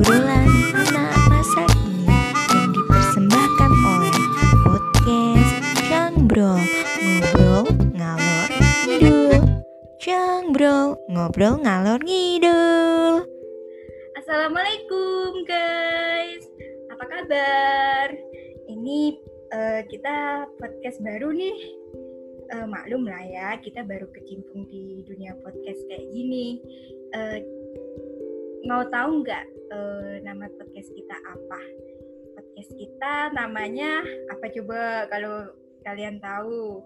obrolan anak masa kini yang dipersembahkan oleh podcast Cangbrol Ngobrol Ngalor Ngidul Cangbrol Ngobrol Ngalor Ngidul Assalamualaikum guys, apa kabar? Ini eh, kita podcast baru nih. Eh, maklum lah ya, kita baru kecimpung di dunia podcast kayak gini. Eh, mau tahu nggak eh, nama podcast kita apa? Podcast kita namanya apa coba kalau kalian tahu?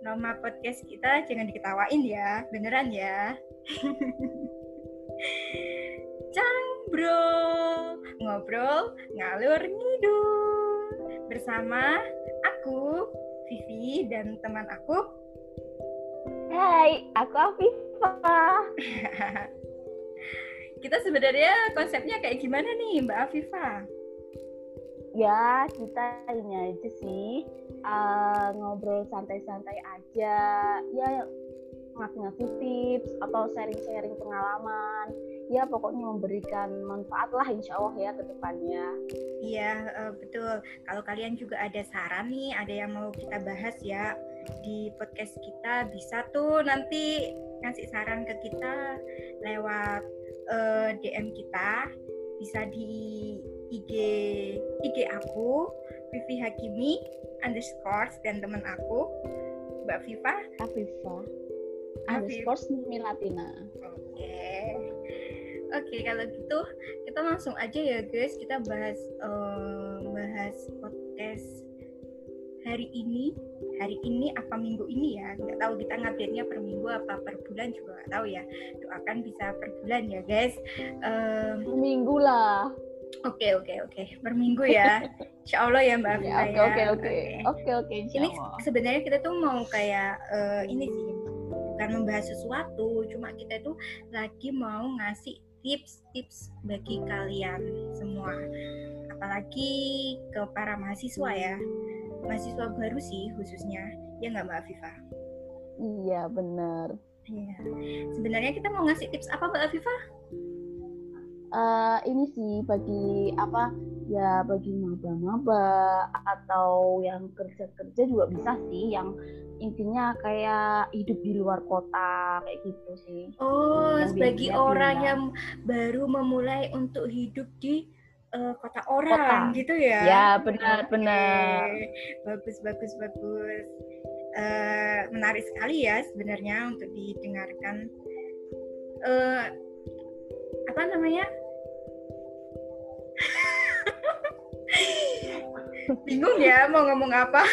Nama podcast kita jangan diketawain ya, beneran ya. Cangbrol ngobrol ngalur ngidul bersama aku Vivi dan teman aku Hai, aku Afifah. kita sebenarnya konsepnya kayak gimana nih Mbak Afifa? Ya, kita ini aja sih uh, ngobrol santai-santai aja. Ya, ngasih-ngasih tips atau sharing-sharing pengalaman. Ya, pokoknya memberikan manfaat lah insya Allah ya ke depannya. Iya eh, betul. Kalau kalian juga ada saran nih, ada yang mau kita bahas ya di podcast kita bisa tuh nanti ngasih saran ke kita lewat eh, DM kita bisa di IG IG aku Vivi Hakimi underscore dan teman aku Mbak Viva. Afif. Underscore Milatina. Oke. Oke, kalau gitu kita langsung aja ya guys, kita bahas eh, bahas podcast hari ini. Hari ini apa minggu ini ya? Nggak tahu kita ngupdate-nya per minggu apa per bulan juga nggak tahu ya. Doakan bisa per bulan ya guys. Em, Minggu lah. Oke oke oke, per minggu ya. Insya Allah ya Mbak Ya, Afifah Oke, ya. oke, oke. Oke, oke, insya Ini sebenarnya kita tuh mau kayak eh, ini sih, bukan membahas sesuatu, cuma kita tuh lagi mau ngasih tips-tips bagi kalian semua, apalagi ke para mahasiswa ya, mahasiswa baru sih khususnya, ya nggak Mbak Afifah? Iya, bener. Iya. Sebenarnya kita mau ngasih tips apa Mbak Afifah? eh ini sih bagi apa ya bagi maba-maba atau yang kerja-kerja juga bisa sih yang intinya kayak hidup di luar kota kayak gitu sih Oh, Yang biasanya orang pindah. yang baru memulai untuk hidup di eh, kota orang Kota. gitu ya? ya benar-benar Oke, bagus bagus bagus. Eh, menarik sekali ya sebenarnya untuk didengarkan. Eh, apa namanya? Bingung ya mau ngomong apa.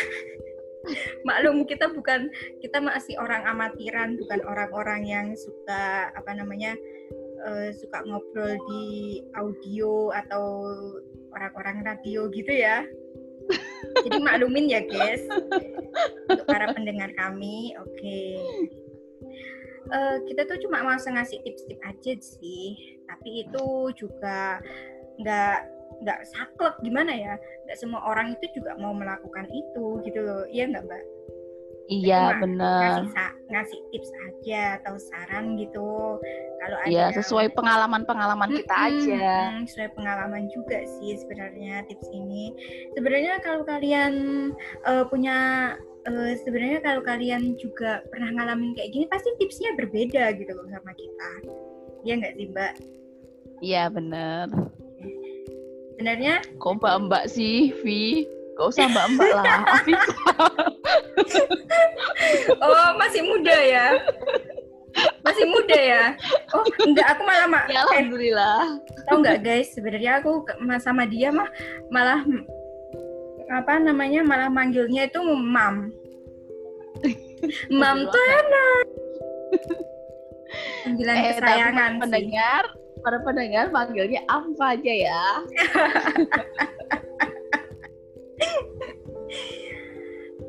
Maklum kita bukan kita masih orang amatiran, bukan orang-orang yang suka apa namanya eh, suka ngobrol di audio atau orang-orang radio gitu ya. Jadi maklumin ya guys untuk para pendengar kami. Oke. Eh, kita tuh cuma mau ngasih tips-tips aja sih, tapi itu juga nggak nggak saklek gimana ya? Nggak semua orang itu juga mau melakukan itu gitu loh. Iya nggak mbak? Iya benar Ngasih, ngasih tips aja atau saran gitu. Kalau ada ya sesuai pengalaman-pengalaman kita Mm-mm, aja mm, sesuai pengalaman juga sih sebenarnya tips ini. Sebenarnya kalau kalian eh, punya eh, sebenarnya kalau kalian juga pernah ngalamin kayak gini pasti tipsnya berbeda gitu loh sama kita. Iya nggak sih Mbak? iya benar Sebenarnya kok mbak-mbak sih Vi Gak usah mbak-mbak lah. Oh masih muda ya. Masih muda ya. Oh enggak aku malah ma- ya eh, alhamdulillah. tahu nggak guys? Sebenarnya aku sama dia mah malah apa namanya malah manggilnya itu mam. Mam tuh enak. Panggilan eh kesayangan para sih. pendengar para pendengar panggilnya apa aja ya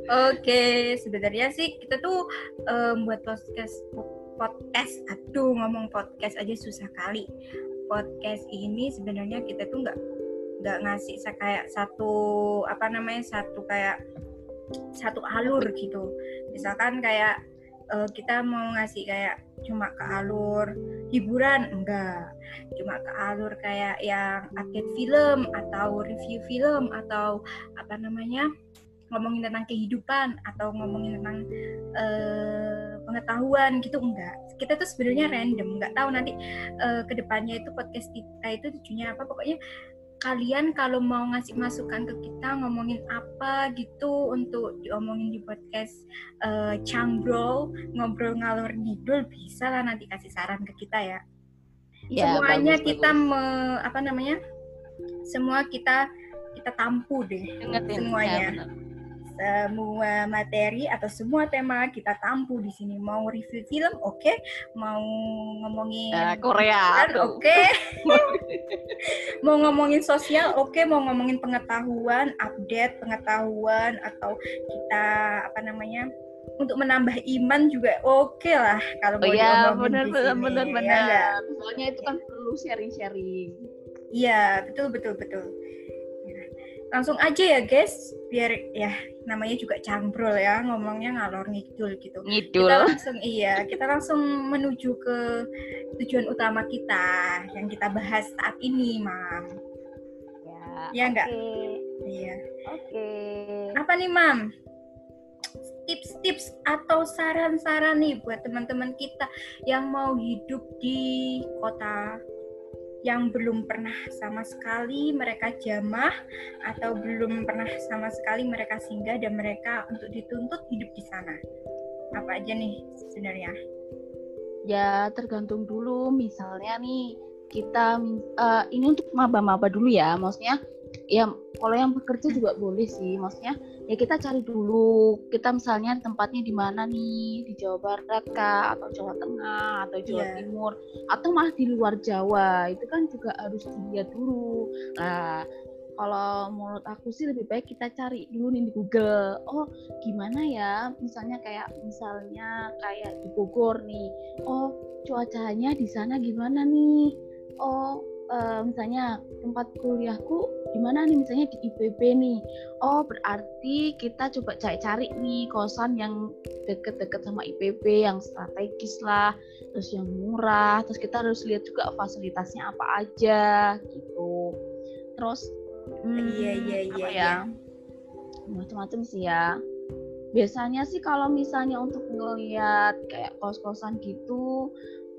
Oke, sebenarnya sih kita tuh em, buat podcast podcast, aduh ngomong podcast aja susah kali. Podcast ini sebenarnya kita tuh nggak nggak ngasih kayak satu apa namanya satu kayak satu alur gitu. Misalkan kayak eh, kita mau ngasih kayak cuma ke alur hiburan? Enggak. Cuma ke alur kayak yang update film atau review film atau apa namanya ngomongin tentang kehidupan atau ngomongin tentang uh, pengetahuan gitu enggak. Kita tuh sebenarnya random nggak tahu nanti uh, ke depannya itu podcast kita itu tujuannya apa. Pokoknya kalian kalau mau ngasih masukan ke kita ngomongin apa gitu untuk diomongin di podcast uh, Changbro ngobrol ngalor ngidul bisa lah nanti kasih saran ke kita ya. ya Semuanya bagus, kita bagus. Me, apa namanya? Semua kita kita tampu deh Ingetin, semuanya. Ya, semua materi atau semua tema kita tampu di sini. Mau review film, oke. Okay. Mau ngomongin uh, Korea, oke. Okay. mau ngomongin sosial, oke. Okay. Mau ngomongin pengetahuan, update pengetahuan atau kita apa namanya? untuk menambah iman juga oke okay lah kalau mau oh, iya, benar, benar, benar, benar. Ya, Soalnya itu kan perlu sharing-sharing. Iya, betul, betul, betul langsung aja ya guys. Biar ya namanya juga cambrol ya ngomongnya ngalor ngidul gitu. Ngidul. Kita langsung iya kita langsung menuju ke tujuan utama kita yang kita bahas saat ini mam. Ya ya enggak okay. iya. Oke. Okay. apa nih mam? Tips-tips atau saran-saran nih buat teman-teman kita yang mau hidup di kota yang belum pernah sama sekali mereka jamah atau belum pernah sama sekali mereka singgah dan mereka untuk dituntut hidup di sana. Apa aja nih sebenarnya? Ya tergantung dulu misalnya nih kita uh, ini untuk maba-maba dulu ya maksudnya ya kalau yang bekerja juga boleh sih. Maksudnya ya kita cari dulu. Kita misalnya tempatnya di mana nih? Di Jawa Barat kah? Atau Jawa Tengah? Atau Jawa yeah. Timur? Atau malah di luar Jawa? Itu kan juga harus dilihat dulu. Nah kalau menurut aku sih lebih baik kita cari dulu nih di Google. Oh gimana ya? Misalnya kayak misalnya kayak di Bogor nih. Oh cuacanya di sana gimana nih? Oh uh, misalnya tempat kuliahku di mana nih? Misalnya di IPB nih. Oh berarti kita coba cari-cari nih kosan yang deket-deket sama IPB yang strategis lah terus yang murah terus kita harus lihat juga fasilitasnya apa aja gitu. Terus hmm, iya iya iya ya iya. macam-macam sih ya. Biasanya sih kalau misalnya untuk ngeliat kayak kos-kosan gitu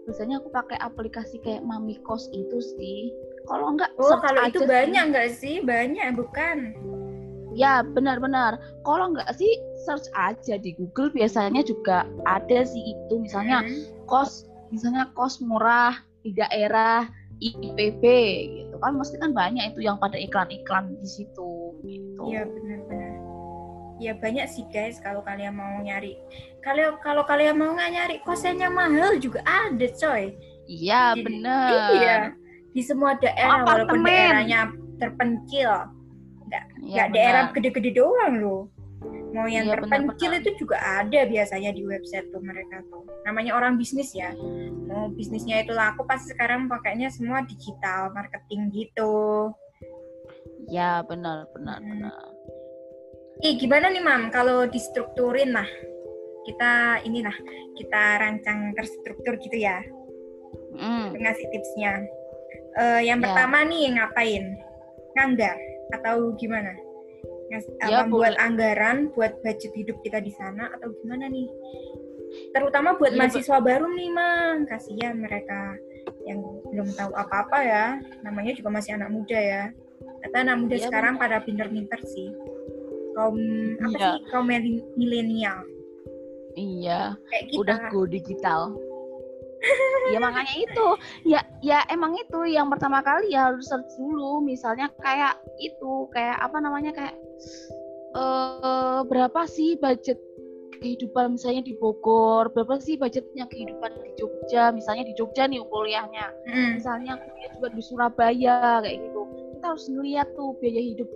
biasanya aku pakai aplikasi kayak Mami Kos itu sih. Kalau enggak oh kalau itu banyak enggak sih? Banyak bukan? Ya benar-benar. Kalau enggak sih search aja di Google biasanya juga ada sih itu. Misalnya hmm. kos misalnya kos murah di daerah IPB gitu kan. Mesti kan banyak itu yang pada iklan-iklan di situ gitu. Iya benar-benar ya banyak sih guys kalau kalian mau nyari. Kalau kalau kalian mau nggak nyari kosannya mahal juga ada coy. Iya bener. iya di semua daerah Apartemen. walaupun daerahnya terpencil. Nggak ya, nggak daerah gede-gede doang loh. Mau yang iya, terpencil bener, itu juga ada biasanya di website tuh mereka tuh. Namanya orang bisnis ya. Mau bisnisnya itu laku pasti sekarang pakainya semua digital marketing gitu. Ya benar benar hmm. benar Ih, gimana nih Mam kalau distrukturin lah. Kita inilah kita rancang terstruktur gitu ya. Mm. Ngasih tipsnya. Uh, yang yeah. pertama nih ngapain? Nganggar atau gimana? Ngas ya, buat anggaran buat budget hidup kita di sana atau gimana nih? Terutama buat ya, mahasiswa baru nih, Mang. Kasihan mereka yang belum tahu apa-apa ya. Namanya juga masih anak muda ya. Kata anak muda ya, sekarang bener. pada pinter-pinter sih kaum apa iya. sih kaum milenial. Iya. Kayak kita. udah go digital. Ya makanya itu. Ya ya emang itu yang pertama kali ya harus search dulu. Misalnya kayak itu kayak apa namanya kayak uh, berapa sih budget kehidupan misalnya di Bogor? Berapa sih budgetnya kehidupan di Jogja? Misalnya di Jogja nih kuliahnya. Mm. misalnya kuliah juga di Surabaya kayak gitu. Kita harus ngeliat tuh biaya hidup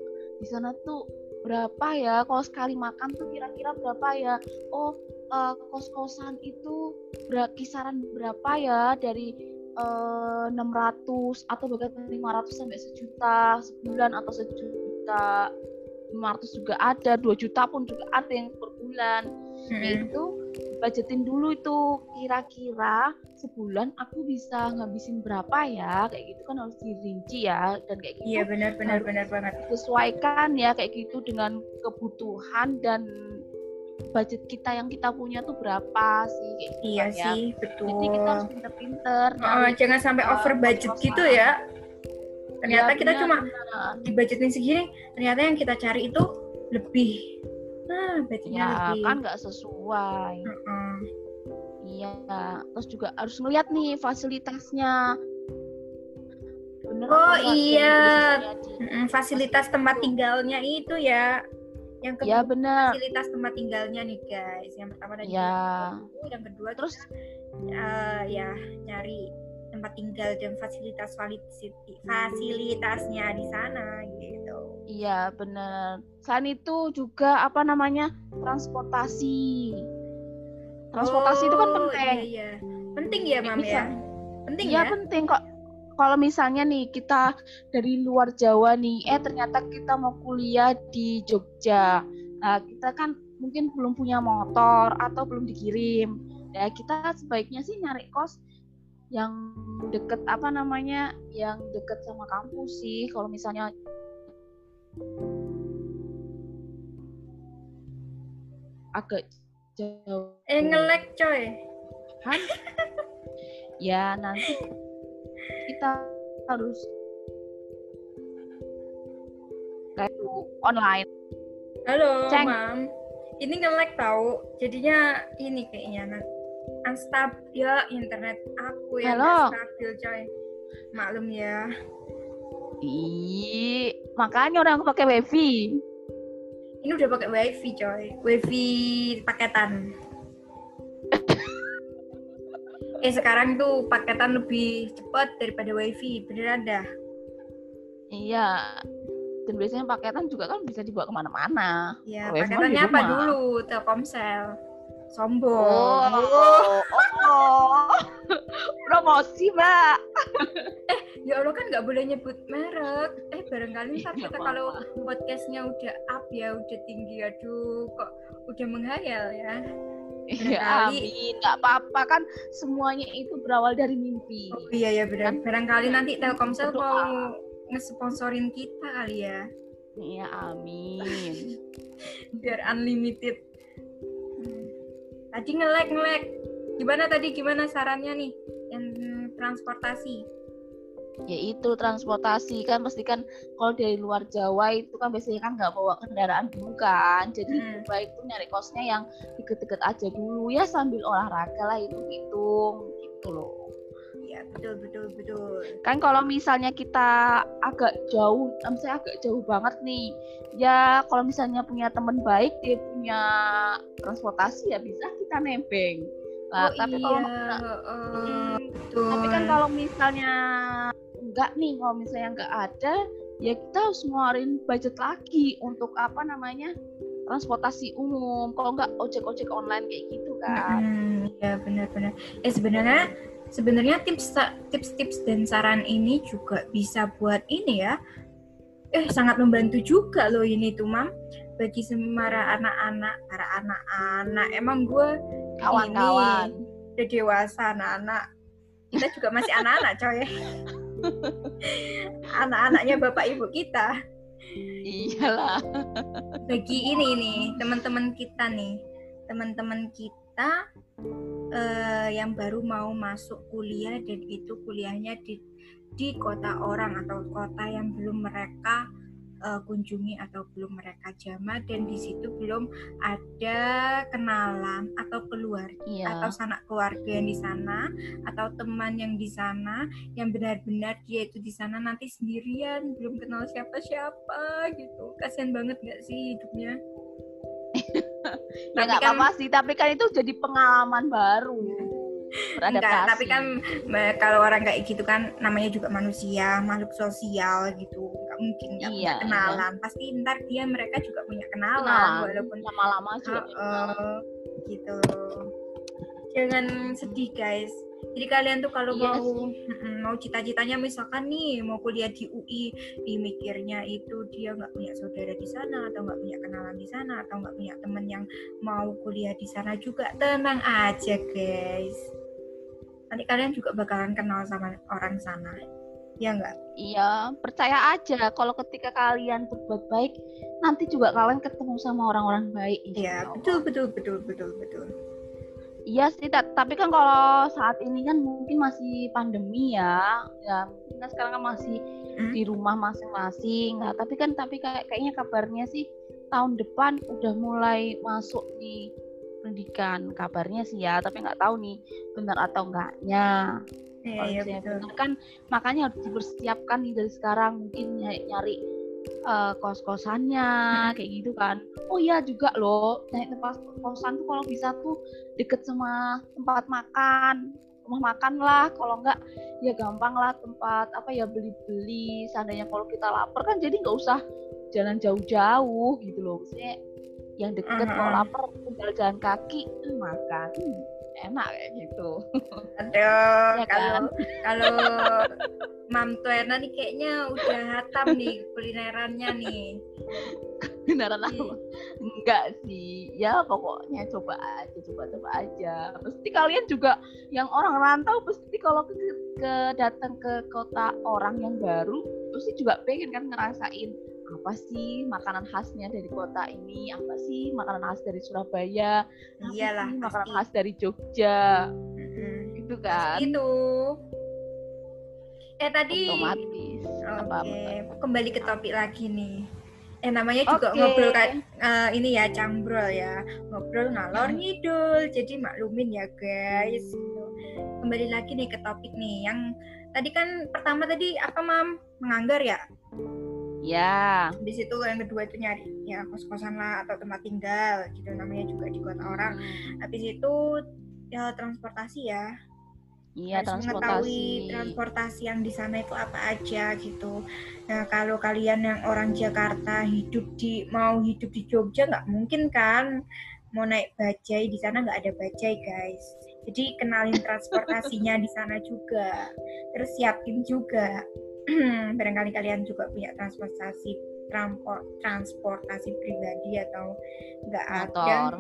di sana tuh berapa ya? Kalau sekali makan tuh kira-kira berapa ya? Oh uh, kos-kosan itu ber kisaran berapa ya? Dari uh, eh, 600 atau bahkan 500 sampai sejuta sebulan atau sejuta 500 juga ada 2 juta pun juga ada yang per bulan. Hmm. itu budgetin dulu itu kira-kira sebulan aku bisa ngabisin berapa ya kayak gitu kan harus dirinci ya dan kayak gitu Iya benar benar benar banget. sesuaikan ya kayak gitu dengan kebutuhan dan budget kita yang kita punya tuh berapa sih kayak gitu Iya kan ya. sih, betul. Jadi kita harus pinter-pinter. Oh, jangan sampai uh, over budget gitu ya. Ternyata Ya, kita benar, cuma benar. dibudgetin segini, ternyata yang kita cari itu lebih. Nah, budgetnya ya lebih. kan nggak sesuai. Heeh. Iya, terus juga harus ngeliat nih fasilitasnya. Bener Oh, iya. Mm-mm, fasilitas tempat tinggalnya itu ya. Yang kedua Ya bener. fasilitas tempat tinggalnya nih guys. Yang pertama tadi Ya. yang kedua Terus eh, ya nyari tempat tinggal dan fasilitas fasilitasnya di sana gitu. iya bener. Selain itu juga apa namanya transportasi. Transportasi itu kan Oh, penting. Iya, iya. Penting ya, Mam Bisa. ya? Penting Iya ya? penting kok. Kalau misalnya nih kita dari luar Jawa nih, eh ternyata kita mau kuliah di Jogja. Nah, kita kan mungkin belum punya motor atau belum dikirim. Ya, kita sebaiknya sih nyari kos yang deket apa namanya, yang deket sama kampus sih. Kalau misalnya agak jauh Eh ngelek coy. kan ya nanti kita harus kayak online Halo, Ceng. Mam. Ini ngelek tahu. Jadinya ini kayaknya nan- unstable ya internet aku yang Halo. stabil coy. Maklum ya. Ih, makanya orang pakai wifi Ini udah pakai wifi coy. Wifi paketan. eh sekarang tuh paketan lebih cepat daripada wifi. Beneran dah. iya dan biasanya paketan juga kan bisa dibawa ke mana-mana Ya, Wifi paketannya apa dulu? Telkomsel. Sombong. oh, oh. promosi mbak Ya Allah kan nggak boleh nyebut merek. Eh barangkali ntar Iya, kita kalau podcastnya udah up ya, udah tinggi, aduh kok udah menghayal ya. Iya, Barangkali- amin. Nggak apa-apa kan semuanya itu berawal dari mimpi. Oh iya ya benar. Kan? Barangkali nanti Telkomsel mau ngesponsorin kita kali ya, Iya, amin. biar unlimited. Tadi ngelek ngelek. Gimana tadi? Gimana sarannya nih? Yang transportasi. ya itu transportasi kan pasti kan kalau dari luar Jawa itu kan biasanya kan nggak bawa kendaraan dulu kan jadi Hmm. baik tuh nyari kosnya yang deket-deket aja dulu ya sambil olahraga lah hitung-hitung gitu loh betul betul betul. kan kalau misalnya kita agak jauh misalnya agak jauh banget nih ya kalau misalnya punya teman baik dia punya transportasi ya bisa kita nebeng Nah, oh tapi iya. kalau Hmm, betul. tapi kan kalau misalnya enggak nih kalau misalnya enggak ada ya kita harus ngeluarin budget lagi untuk apa namanya transportasi umum kalau enggak ojek-ojek online kayak gitu kan Hmm, ya benar-benar. Eh sebenarnya sebenarnya tips tips-tips dan saran ini juga bisa buat ini ya. Eh sangat membantu juga loh ini tuh mam bagi semara anak-anak para anak-anak. Emang gue kawan-kawan ini udah dewasa anak-anak. Kita juga masih anak-anak coy. Anak-anaknya bapak ibu kita. iyalah bagi ini nih teman-teman kita nih teman-teman kita eh, yang baru mau masuk kuliah dan itu kuliahnya di di kota orang atau kota yang belum mereka eh, kunjungi atau belum mereka jamah dan di situ belum ada kenalan atau keluarga iya. atau sanak keluarga yang di sana atau teman yang di sana yang benar-benar dia itu di sana nanti sendirian belum kenal siapa-siapa gitu. Kasian banget gak sih hidupnya ya nggak kan- apa-apa sih tapi kan itu jadi pengalaman baru. Enggak, tapi kan kalau orang kayak gitu kan namanya juga manusia makhluk sosial gitu. Nggak mungkin nggak punya Iya, kenalan. Pasti ntar dia mereka juga punya kenalan, kenalan. walaupun lama-lama juga Heeh, gitu. Jangan sedih guys Jadi kalian tuh kalau Iya mau mau cita-citanya misalkan nih mau kuliah di UI, di mikirnya itu dia nggak punya saudara di sana atau nggak punya kenalan di sana atau nggak punya teman yang mau kuliah di sana juga tenang aja guys. Nanti kalian juga bakalan kenal sama orang sana. Ya nggak? Iya, percaya aja kalau ketika kalian berbuat baik, nanti juga kalian ketemu sama orang-orang baik. Iya, betul betul betul betul betul. Iya sih, ta- tapi kan kalau saat ini kan mungkin masih pandemi ya, ya mungkin kan sekarang kan masih Hmm. di rumah masing-masing. Nah, tapi kan tapi kayak kayaknya kabarnya sih tahun depan udah mulai masuk di pendidikan kabarnya sih ya, tapi nggak tahu nih benar atau enggaknya. Iya, iya betul. kan makanya harus dipersiapkan nih dari sekarang mungkin nyari, nyari eh, kos-kosannya kayak gitu kan. Oh iya juga loh, naik tempat kosan tuh kalau bisa tuh deket sama tempat makan. Rumah makan lah kalau enggak ya gampang lah tempat apa ya beli-beli. Seandainya kalau kita lapar kan jadi nggak usah jalan jauh-jauh gitu loh. Maksudnya yang deket kalau Mhm. lapar tinggal jalan kaki hmm, makan. Hmm, enak kayak gitu Aduh, Ya kalau kalau Mam Tuena nih kayaknya udah hatam nih kulinerannya nih. beneran Iya. apa enggak sih ya pokoknya coba aja coba coba aja pasti kalian juga yang orang rantau pasti kalau ke, ke datang ke kota orang yang baru pasti juga pengen kan ngerasain apa sih makanan khasnya dari kota ini apa sih makanan khas dari Surabaya apa Iyalah, sih makanan pasti. khas dari Jogja Mm-mm. gitu kan Itu. Eh tadi otomatis apa Oke, kembali ke topik lagi nih. Eh namanya juga ngobrol kan eh, ini ya cangbrol ya. Ngobrol ngalor ngidul. Jadi maklumin ya guys. Kembali lagi nih ke topik nih yang tadi kan pertama tadi apa Mam? Menganggar ya? Ya di situ yang kedua itu nyari ya kos-kosan lah atau tempat tinggal gitu. Namanya juga di kota orang. Habis itu ya transportasi ya. Iya harus mengetahui transportasi. transportasi yang di sana itu apa aja gitu. Nah kalau kalian yang orang Jakarta hidup di mau hidup di Jogja nggak mungkin kan? Mau naik bajai di sana nggak ada bajai guys. Jadi kenalin transportasinya di sana juga. Terus siapin juga barangkali kalian juga punya transportasi transport transportasi pribadi atau nggak ada.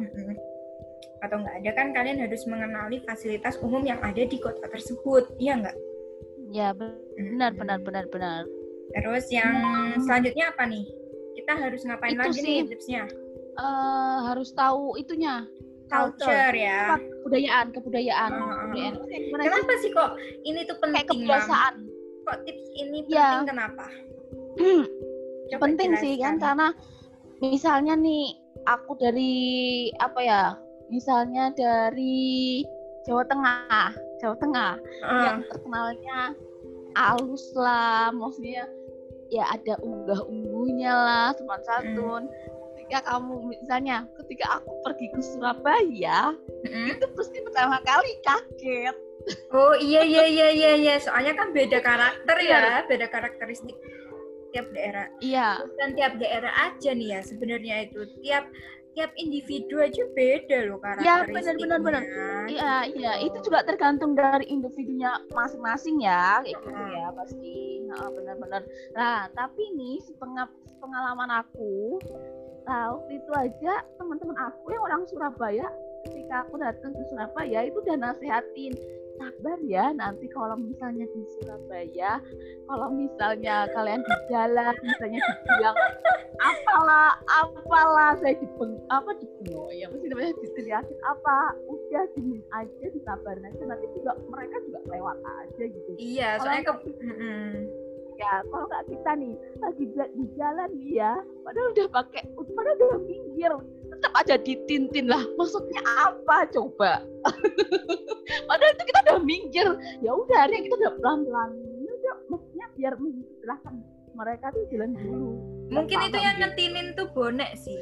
Atau nggak ada kan kalian harus mengenali fasilitas umum yang ada di kota tersebut iya nggak? Ya benar benar benar benar. Terus yang selanjutnya apa nih? Kita harus ngapain Itu lagi sih. nih tipsnya eh harus tahu itunya. Culture ya. Apa? kebudayaan. Kebudayaan kebudayaan Kayak gimana sih? kenapa sih? kok ini tuh kayak penting Mam? kebiasaan kok tips ini Ya. penting kenapa Coba penting sih kan jelaskan. karena misalnya nih aku dari apa ya misalnya dari Jawa Tengah Jawa Tengah Ah, yang terkenalnya alus lah maksudnya ya ada unggah-ungguhnya lah sopan santun ketika kamu misalnya ketika aku pergi ke Surabaya mm-mm. itu pasti pertama kali kaget oh iya iya iya iya iya. Soalnya kan beda karakter Iya. ya beda karakteristik tiap daerah. Iya. Bukan tiap daerah aja nih ya sebenarnya itu. Tiap tiap individu aja beda loh Ya, karakteristiknya benar, benar, Iya, iya, itu juga tergantung dari individunya masing-masing ya, kayak gitu ya pasti. Nah, benar-benar. Nah, tapi nih pengalaman aku, nah, waktu itu aja teman-teman aku yang orang Surabaya, ketika aku datang ke Surabaya itu udah nasehatin sabar ya nanti kalau misalnya di Surabaya kalau misalnya kalian di jalan misalnya dibilang apalah apalah saya dibeng apa dibengok ya mesti namanya diteriakin apa udah dimin aja disabarin aja nanti juga mereka juga lewat aja gitu iya soalnya ke. Ya kalau nggak kita nih lagi di- di jalan nih ya. Padahal udah pakai padahal udah minggir tetap aja ditintin lah. Maksudnya apa coba? Padahal itu kita udah minggir. Ya udah akhirnya kita udah pelan pelan udah maksudnya biar menjelaskan mereka tuh jalan dulu. Mungkin itu yang ngetinin tuh bonek sih.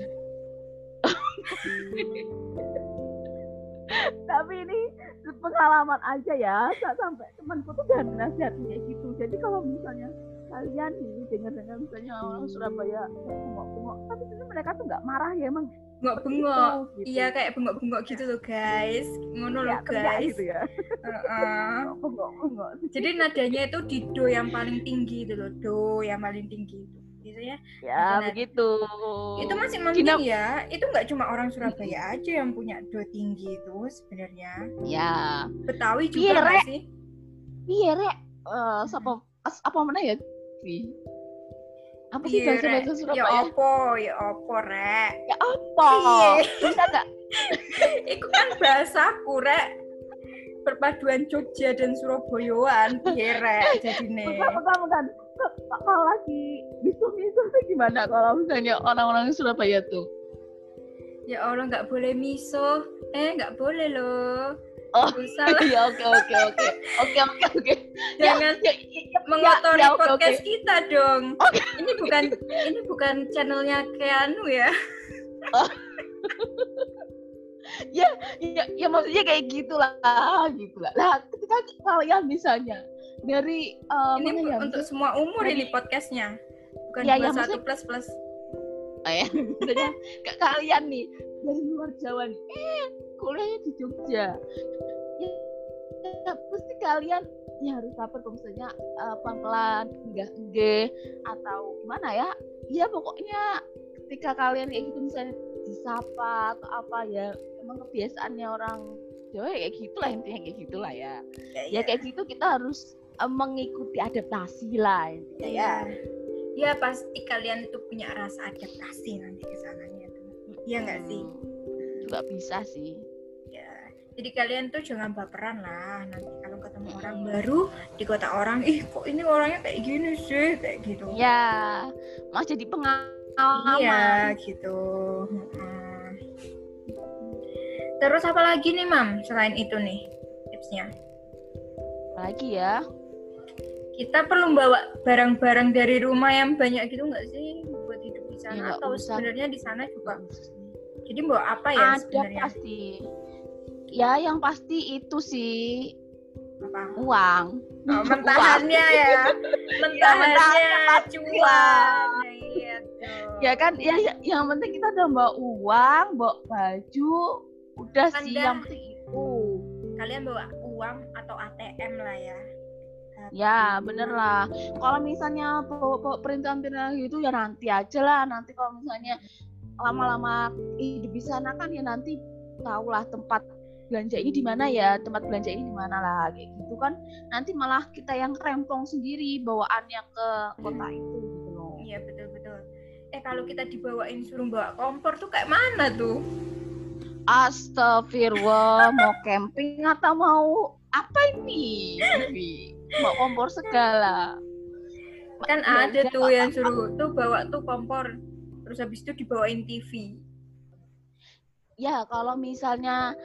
Tapi ini pengalaman aja ya. Sa- sampai temanku tuh udah nasihatin kayak gitu. Jadi kalau misalnya kalian nih dengar dengar misalnya orang Surabaya tengok tengok tapi sebenarnya mereka tuh nggak marah ya emang bengok-bengok. Gitu. iya kayak bengok-bengok gitu loh guys. Ngono Ya, loh guys. gitu ya? Heeh. bengok-bengok. Jadi nadanya itu di do yang paling tinggi itu loh do yang paling tinggi itu. Gitu ya ya Benar. begitu. Itu masih Gina- penting ya. Itu nggak cuma orang Surabaya aja yang punya do tinggi itu sebenarnya. Ya. Betawi Iya, juga Rek. sih? Iya rek. Eh, siapa apa mana ya Vi? apa sih Iya, bahasa Rek. bahasa ya Surabaya opo ya opo rek. Ya apa Iya. bisa nggak? Iku kan bahasaku rek. Perpaduan Jogja dan Surabayaan piye rek jadine? Bentar bentar kalau lagi bisu tuh gimana kalau misalnya orang-orang Surabaya tuh? Ya Allah nggak boleh miso eh nggak boleh loh Oh, Usah lah, ya oke oke oke. Oke oke oke. Jangan ya, ya, ya, mengotori ya, oke, podcast oke. kita dong. Ini bukan ini bukan channelnya Keanu ya. Ya, ya maksudnya kayak gitulah gitulah. Lah ketika kalian misalnya dari eh, ini ya untuk semua umur Dari- ini podcastnya. Bukan Ya, ya, 21 plus plus. Oh ya, kalian nih dari luar Jawa nih, eh kuliahnya di Jogja. Ya, ya pasti kalian ya harus sabar misalnya eh, pelan-pelan, enggak enggak atau gimana ya? Ya pokoknya ketika kalian kayak gitu misalnya disapa atau apa ya, emang kebiasaannya orang Jawa ya kayak gitulah intinya kayak gitulah ya. Ya kayak gitu kita harus eh, mengikuti adaptasi lah intinya ya. ya ya pasti kalian itu punya rasa adaptasi nanti ke sananya tuh Iya nggak sih Hmm, Juga bisa sih. Ya jadi kalian tuh jangan baperan lah nanti kalau ketemu orang Mm. baru di kota orang ih kok ini orangnya kayak gini sih kayak gitu Ya, mau jadi pengalaman. iya gitu Mm-mm. terus apa lagi nih mam selain itu nih tipsnya Lagi ya. kita perlu bawa barang-barang dari rumah yang banyak gitu nggak sih buat hidup di Ya, sana nggak atau sebenarnya di sana juga jadi bawa apa ya Ada sebenarnya pasti. Ya, yang pasti itu sih apa uang. Oh, mentahannya ya. Mentahannya mentahannya cuan. Iya tuh. Ya kan, ya, ya, yang penting kita udah bawa uang, bawa baju, udah sih Anda- yang penting itu. Kalian bawa uang atau ATM lah ya. Ya, bener lah. Kalau misalnya bawa perintahan-perintahan gitu ya nanti aja lah. Nanti kalau misalnya lama-lama hidup di sana kan ya nanti tahulah tempat belanja ini di mana ya, tempat belanja ini di mana lah kayak gitu kan. Nanti malah kita yang rempong sendiri bawaannya ke kota itu gitu loh. Iya betul betul. Eh kalau kita dibawain suruh bawa kompor tuh kayak mana tuh? Astagfirullah, mau camping atau mau apa ini? Mau kompor segala. Kan ada tuh yang suruh tuh bawa tuh kompor. Terus habis itu dibawain TV. ya kalau misalnya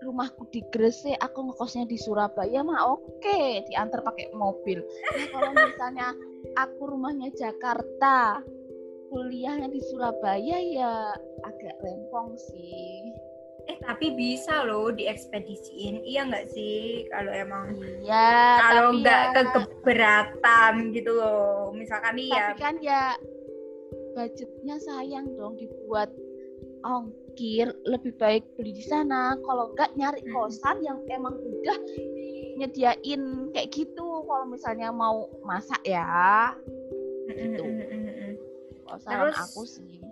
rumahku di Gresik, aku ngekosnya di Surabaya mah oke, diantar pakai mobil. Nah, kalau misalnya aku rumahnya Jakarta, kuliahnya di Surabaya ya agak rempong sih. Eh tapi bisa loh diekspedisiin. Iya nggak sih? Kalau emang Iya, kalau nggak ya, keberatan gitu loh. Misalkan nih ya tapi kan ya budgetnya sayang dong dibuat ongkir lebih baik beli di sana. Kalau enggak nyari Hmm. kosan yang emang udah nyediain kayak gitu. Kalau misalnya mau masak ya Gitu. Mm, mm, mm, mm, mm. kalau saran Terus- aku sih.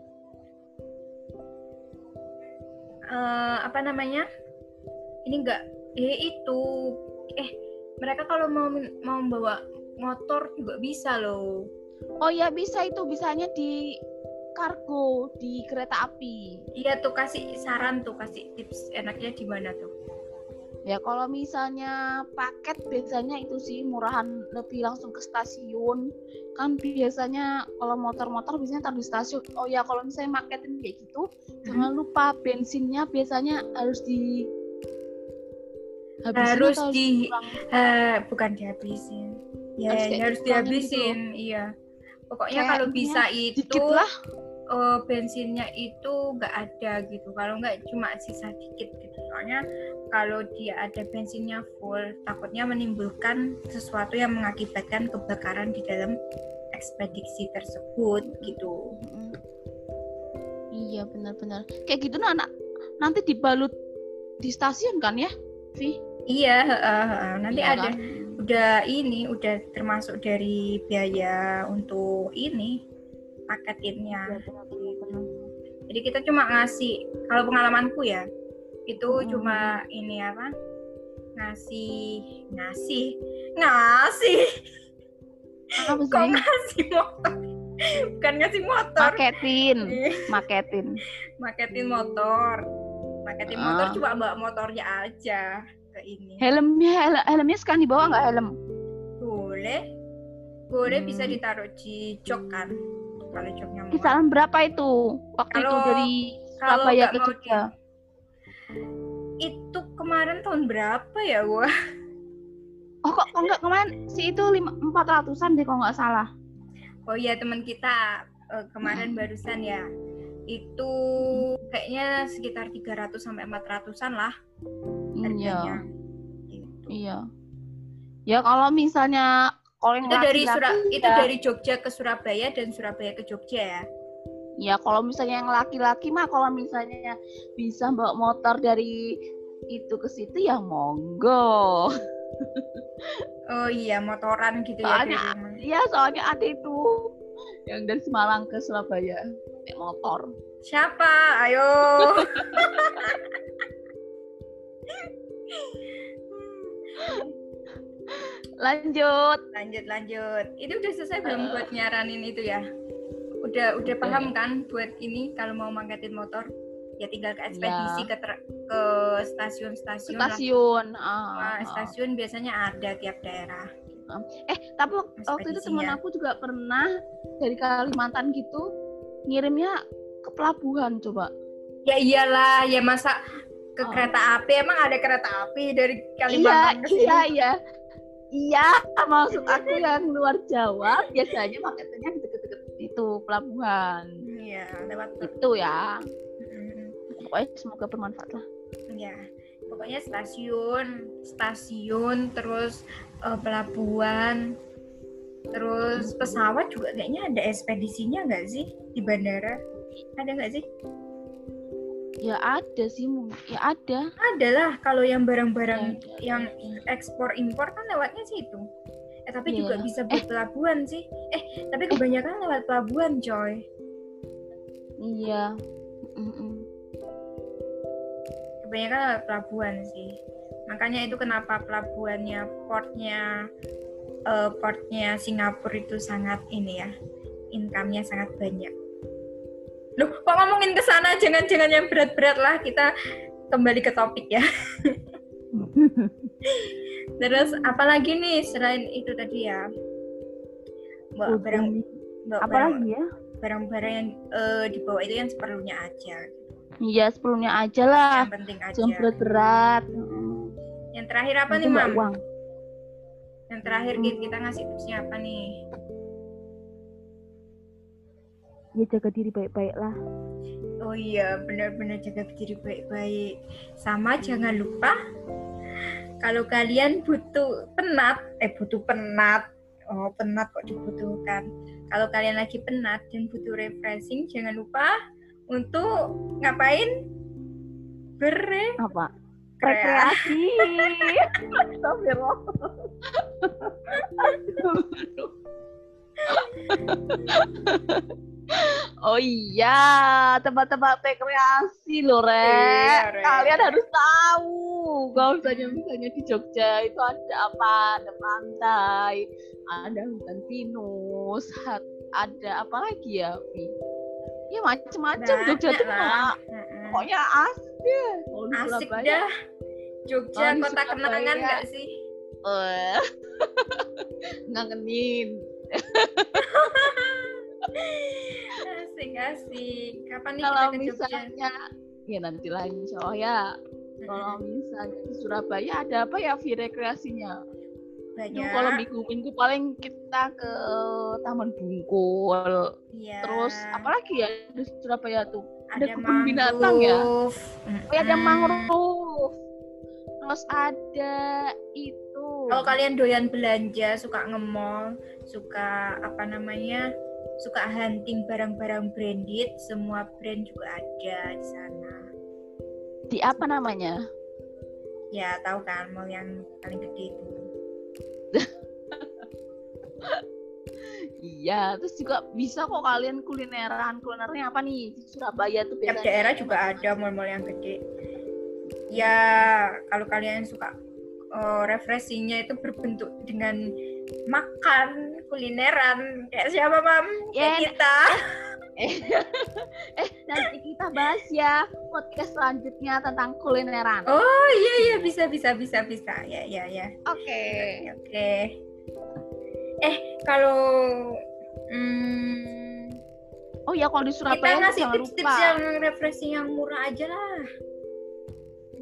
Eh, apa namanya? Ini enggak eh itu. Eh mereka kalau mau mau bawa motor juga bisa loh. Oh ya bisa itu. Bisanya di kargo di kereta api. Iya tuh kasih saran tuh kasih tips enaknya di mana tuh? Ya kalau misalnya paket biasanya itu sih murahan lebih langsung ke stasiun. Kan biasanya kalau motor-motor biasanya taruh di stasiun. Oh ya kalau misalnya paketin kayak gitu jangan lupa bensinnya biasanya harus di habisin Harus di- eh bukan dihabisin. Ya Harus harus, kayak harus dikurangin dihabisin iya. Pokoknya kalau bisa itu dikit lah eh, bensinnya itu nggak ada gitu kalau nggak cuma sisa dikit gitu soalnya kalau dia ada bensinnya full takutnya menimbulkan sesuatu yang mengakibatkan kebakaran di dalam ekspedisi tersebut gitu. Iya benar-benar. Kayak gitu nah, anak nanti dibalut di stasiun kan ya, Vi? Iya, heeh, heeh. nanti Iya ada kan? udah ini udah termasuk dari biaya untuk ini paketinnya. Iya. Jadi kita cuma ngasih kalau pengalamanku ya itu Mm-mm. cuma ini apa ngasih ngasih ngasih Apa kok sih? ngasih motor bukan ngasih motor Maketin, maketin. maketin motor maketin Ah. motor cuma bawa motornya aja ke ini Helmnya, hel- helmnya sekarang dibawa nggak helm? boleh boleh bisa Hmm. ditaruh di jok kan joknya mau Kisaran berapa itu waktu itu Kalau- dari kalau Surabaya ke Jogja? itu kemarin tahun berapa ya gua Oh kok kok nggak kemarin si itu empat ratusan deh kalau nggak salah. Oh iya teman kita eh, kemarin Hmm. barusan ya. Itu kayaknya sekitar 300 sampai 400-an lah Iya. Gitu. iya. Ya kalau misalnya kalau yang Itu dari itu ya- dari Jogja ke Surabaya dan Surabaya ke Jogja ya. Ya kalau misalnya yang laki-laki mah kalau misalnya bisa bawa motor dari itu ke situ ya monggo. Oh iya motoran gitu ya Soalnya- rumah. Iya soalnya ada itu yang dari Semarang ke Surabaya naik motor. Siapa? Ayo. Lanjut. lanjut lanjut. Itu udah selesai belum Eh. buat nyaranin itu ya? Udah udah paham kan buat ini kalau mau mangkatin motor? Ya tinggal ke ekspedisi ke ter- ke stasiun-stasiun. Stasiun. ah, Nah, ah. stasiun biasanya ada tiap daerah. Eh tapi wak- waktu itu teman aku juga pernah dari Kalimantan gitu ngirimnya ke pelabuhan coba. Ya iyalah, ya masa ke Oh. kereta api emang ada kereta api dari Iya Kalimantan ke sini? iya iya. Iya maksud aku yang luar Jawa biasanya di deket-deket itu pelabuhan. Iya, lewat Itu ya. Mm, Pokoknya semoga bermanfaat lah. Ya, pokoknya stasiun, stasiun, terus eh, pelabuhan, terus pesawat juga kayaknya ada ekspedisinya nggak sih di bandara? Ada nggak sih? Ya ada sih, ya ada. Ada lah kalau yang barang-barang Ya, yang ekspor impor kan lewatnya situ. Eh tapi Iya. juga bisa buat pelabuhan sih. Eh tapi kebanyakan lewat pelabuhan coy. Iya. Mm-mm. Kebanyakan lewat pelabuhan sih. Makanya itu kenapa pelabuhannya, portnya, eh, portnya Singapura itu sangat ini ya, income-nya sangat banyak. Loh, kok ngomongin ke sana jangan-jangan yang berat-berat lah kita kembali ke topik ya. Terus apalagi nih selain itu tadi ya? Udah barang nih. bawa apa barang, lagi ya barang-barang yang eh, dibawa itu yang seperlunya aja. Iya, sebelumnya aja lah. Yang penting aja. Jangan berat-berat. Yang terakhir apa Nanti nih, Mam? uang Yang terakhir Git, kita ngasih tipsnya apa nih? Ya jaga diri baik-baik lah Oh iya, benar-benar jaga diri baik-baik. Sama jangan lupa kalau kalian butuh penat, eh butuh penat. Oh, penat kok dibutuhkan. Kalau kalian lagi penat dan butuh refreshing, jangan lupa untuk ngapain? Berrekreasi. apa rekreasi Astagfirullah. Oh iya, tempat-tempat rekreasi loh, Re. Iya, Re. Kalian harus tahu. Kalau misalnya misalnya di Jogja itu ada apa? Ada pantai, ada hutan pinus, ada apa lagi ya, Vi? Ya macem-macem Jogja tuh lah. Pokoknya asik deh. Kalau di Asik dah. Jogja Oh, kota kenangan nggak sih? eh, ngangenin. Asik asik. Kapan nih Kalau kita ke Jogja? misalnya, ya nanti lah insya Allah ya. Kalau misalnya di Surabaya ada apa ya Vi rekreasinya? banyak. Kalau minggu-minggu paling kita ke Taman Bungkul. Iya. Terus apalagi ya di Surabaya tuh? ada ada kebun binatang ya? Oh, ya ada mangrove. Terus ada itu. Kalau kalian doyan belanja, suka nge-mall, suka apa namanya suka hunting barang-barang branded, semua brand juga ada di sana. Di apa namanya? Ya tahu kan mall yang paling gede itu. Iya, terus juga bisa kok kalian kulineran. Kulinernya apa nih? Di Surabaya tuh Tiap biasanya. daerah juga ada mall-mall yang gede. Ya kalau kalian suka eh, refreshingnya itu berbentuk dengan makan kulineran kayak siapa mam? Kayak Ya, kita. eh, nanti kita bahas ya podcast selanjutnya tentang kulineran. Oh iya iya bisa bisa bisa bisa ya ya ya. Oke. Oke. oke. Eh kalau hmm, Oh ya kalau di kita Surabaya tuh ngasih tips-tips yang refreshing yang murah aja lah.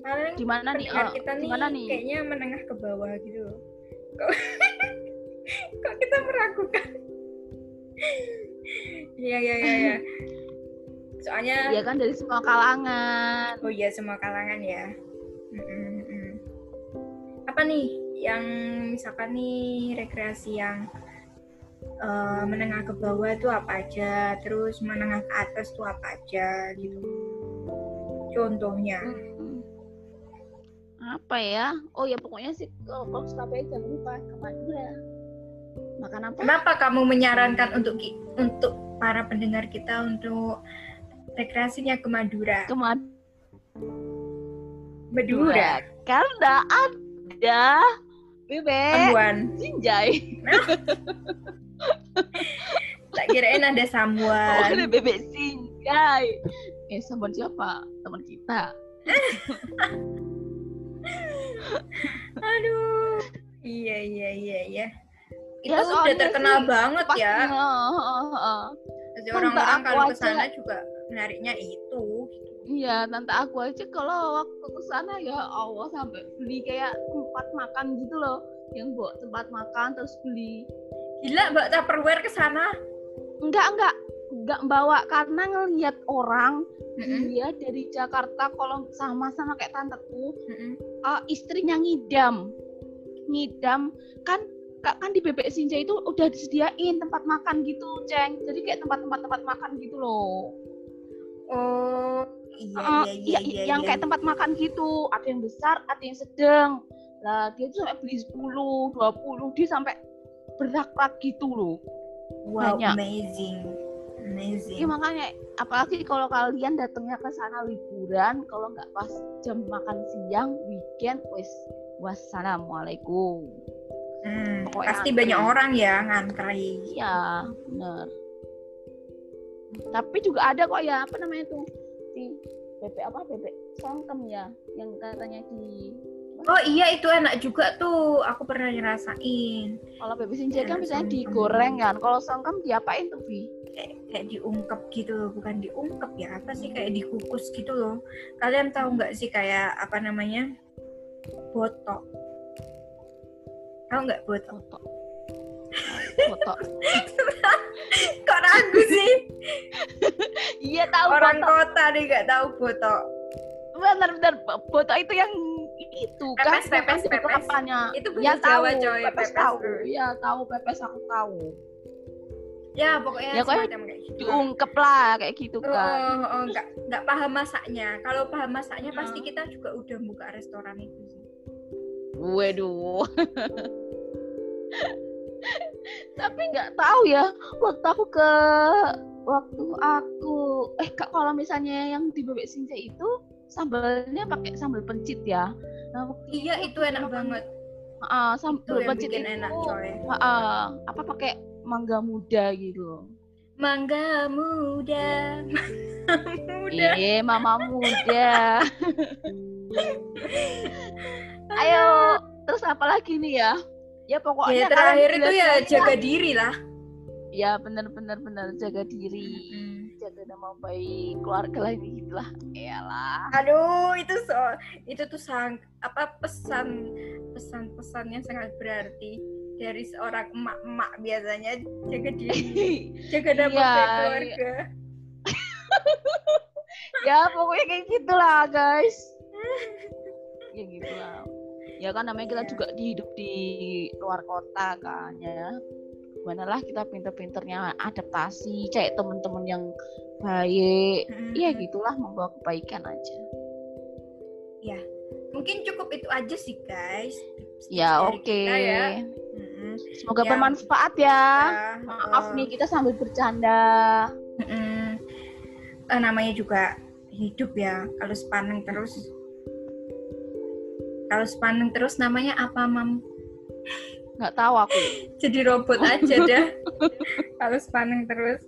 Paling Gimana nih? pendengar eh, kita nih, nih? kayaknya menengah ke bawah gitu. loh. Kok, kok kita meragukan? Iya iya iya. iya. Soalnya Ya kan dari semua kalangan. Oh iya semua kalangan ya. Mm-mm, mm. Apa nih yang misalkan nih rekreasi yang eh, menengah ke bawah itu apa aja, terus menengah ke atas itu apa aja gitu. Contohnya. Hmm. Apa ya? Oh ya pokoknya sih kalau kalau Surabaya jangan lupa ke Madura. Makan apa? Kenapa kamu menyarankan untuk untuk para pendengar kita untuk rekreasinya ke Madura? Ke Madura. Madura. Karena ada bebek Ambuan. sinjai. Tak kirain ada Oh, Samuan. ada bebek sinjai. Eh, sama siapa? Teman kita. Aduh. Iya iya iya iya. Itu Ya, udah terkenal sih banget Pas- ya. Jadi orang-orang kalau ke aja- sana juga nyarinya itu. Iya, tante aku aja kalau waktu ke sana ya Allah sampai beli kayak tempat makan gitu loh. Yang buat tempat makan terus beli Gila Mbak Tupperware ke sana. enggak enggak enggak bawa karena ngelihat orang Mm-mm, dia dari Jakarta kalau sama-sama kayak tanteku mm-mm. eh, istrinya ngidam ngidam kan ka- kan di bebek sinja itu udah disediain tempat makan gitu ceng jadi kayak tempat-tempat tempat makan gitu loh Oh, iya Eh, iya iya ya- iya. yang iya. kayak tempat makan gitu ada yang besar ada yang sedang lah dia tuh sampai beli 10 20 dia sampai berak-berak gitu loh wow, banyak. amazing. Amazing. Iya makanya apalagi kalau kalian datangnya ke sana liburan kalau nggak pas jam makan siang weekend wis wassalamualaikum Hmm, pokoknya pasti antri. banyak orang ya ngantri. iya bener tapi juga ada kok ya apa namanya tuh di bebek apa bebek songkem ya yang katanya di Oh iya itu enak juga tuh. Aku pernah ngerasain. kalau bebek sinjai kan biasanya songkem. digoreng kan kalau songkem diapain tuh bi Kayak, kayak diungkep gitu loh, bukan diungkep ya. Apa sih kayak dikukus gitu loh. Kalian tahu nggak sih kayak apa namanya? Botok. Tahu nggak botok? foto foto Kok ragu sih? iya tahu Orang foto kota nih nggak tahu botok. bener bener foto itu yang itu kan Pepes, pepes, pepes. apanya Itu ya bahasa tahu Jawa coy, pepes pepes. tahu bro. ya tahu pepes aku tahu Ya pokoknya Ya, semacam kayak gitu. diungkep lah kayak gitu kan oh, oh, nggak nggak paham masaknya. Kalau paham masaknya Hmm. pasti kita juga udah buka restoran itu sih. waduh tapi nggak tahu ya waktu aku ke waktu aku eh kak kalau misalnya yang di bebek sinjai itu sambalnya pakai sambal pencit ya nah waktu Iya itu enak banget. Itu sambal pencit itu enak coy. ah, apa pakai mangga muda gitu Mangga muda, muda. Iya, mama muda. Ayo, terus apa lagi nih ya? Ya pokoknya Ya terakhir itu ya jaga diri lah. Ya benar-benar benar jaga diri, jaga nama baik keluarga lagi gitulah. Iyalah. Aduh itu so itu tuh sang apa pesan pesan pesannya sangat berarti dari seorang emak-emak biasanya jaga diri, jaga nama Iya, baik keluarga. ya pokoknya kayak gitulah guys. ya gitulah. Ya kan namanya kita Iya. juga dihidup di luar kota kan ya. gimana lah kita pinter-pinternya adaptasi cari temen-temen yang baik. Iya gitulah membawa kebaikan aja Mungkin cukup itu aja sih guys. ya oke kita ya. Mm-mm. semoga Ya. bermanfaat ya Ya, maaf eh, nih kita sambil bercanda mm-mm. Eh, namanya juga hidup ya. Kalau sepaneng terus, kalau sepaneng terus namanya apa mam? nggak tahu aku Jadi robot aja dah. kalau sepaneng terus.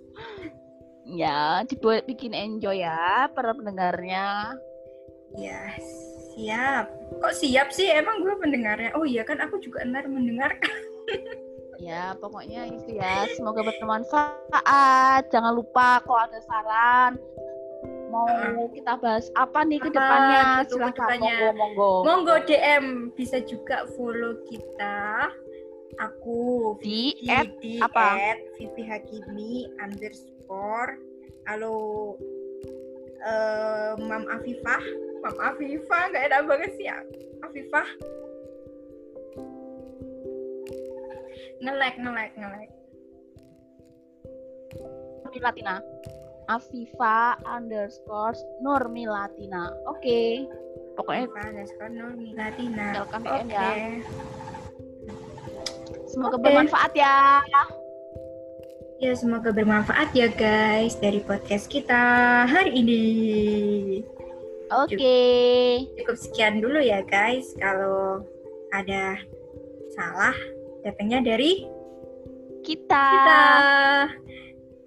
ya dibuat bikin enjoy ya para pendengarnya Ya siap. Kok siap sih? Emang gue mendengarnya. Oh iya kan aku juga ntar mendengarkan. Ya pokoknya itu ya. Semoga bermanfaat. Jangan lupa kalau ada saran mau kita bahas apa nih ke depannya gitu silahkan. monggo monggo. Monggo DM bisa juga follow kita. Aku di Vivi at di apa? at Vivi Hakimi underscore. Halo eh, Mam Afifah. Mam Afifah nggak enak banget sih ya. Afifah ngelek ngelek ngelek Nurmilatina. Afifa underscore Nurmilatina. Oke. Pokoknya Afifah underscore Nurmi Latina tinggalkan oke. DM ya semoga Oke. bermanfaat ya. Ya semoga bermanfaat ya guys dari podcast kita hari ini. Oke. Cukup sekian dulu ya guys kalau ada salah datangnya dari kita, kita.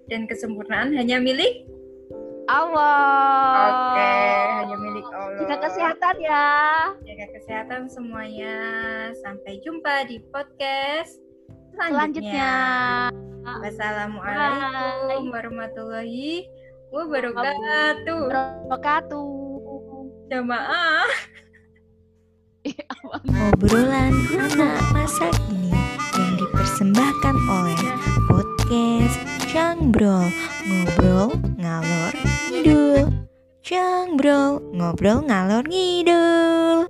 Dan kesempurnaan hanya milik Allah. Oke hanya milik Allah. Jaga kesehatan ya. Jaga kesehatan semuanya. Sampai jumpa di podcast selanjutnya. selanjutnya. Wassalamualaikum warahmatullahi wabarakatuh. Wabarakatuh. Jamaah Obrolan anak masa kini yang dipersembahkan oleh podcast Cangbrol Ngobrol Ngalor Ngidul. Cangbrol Ngobrol Ngalor Ngidul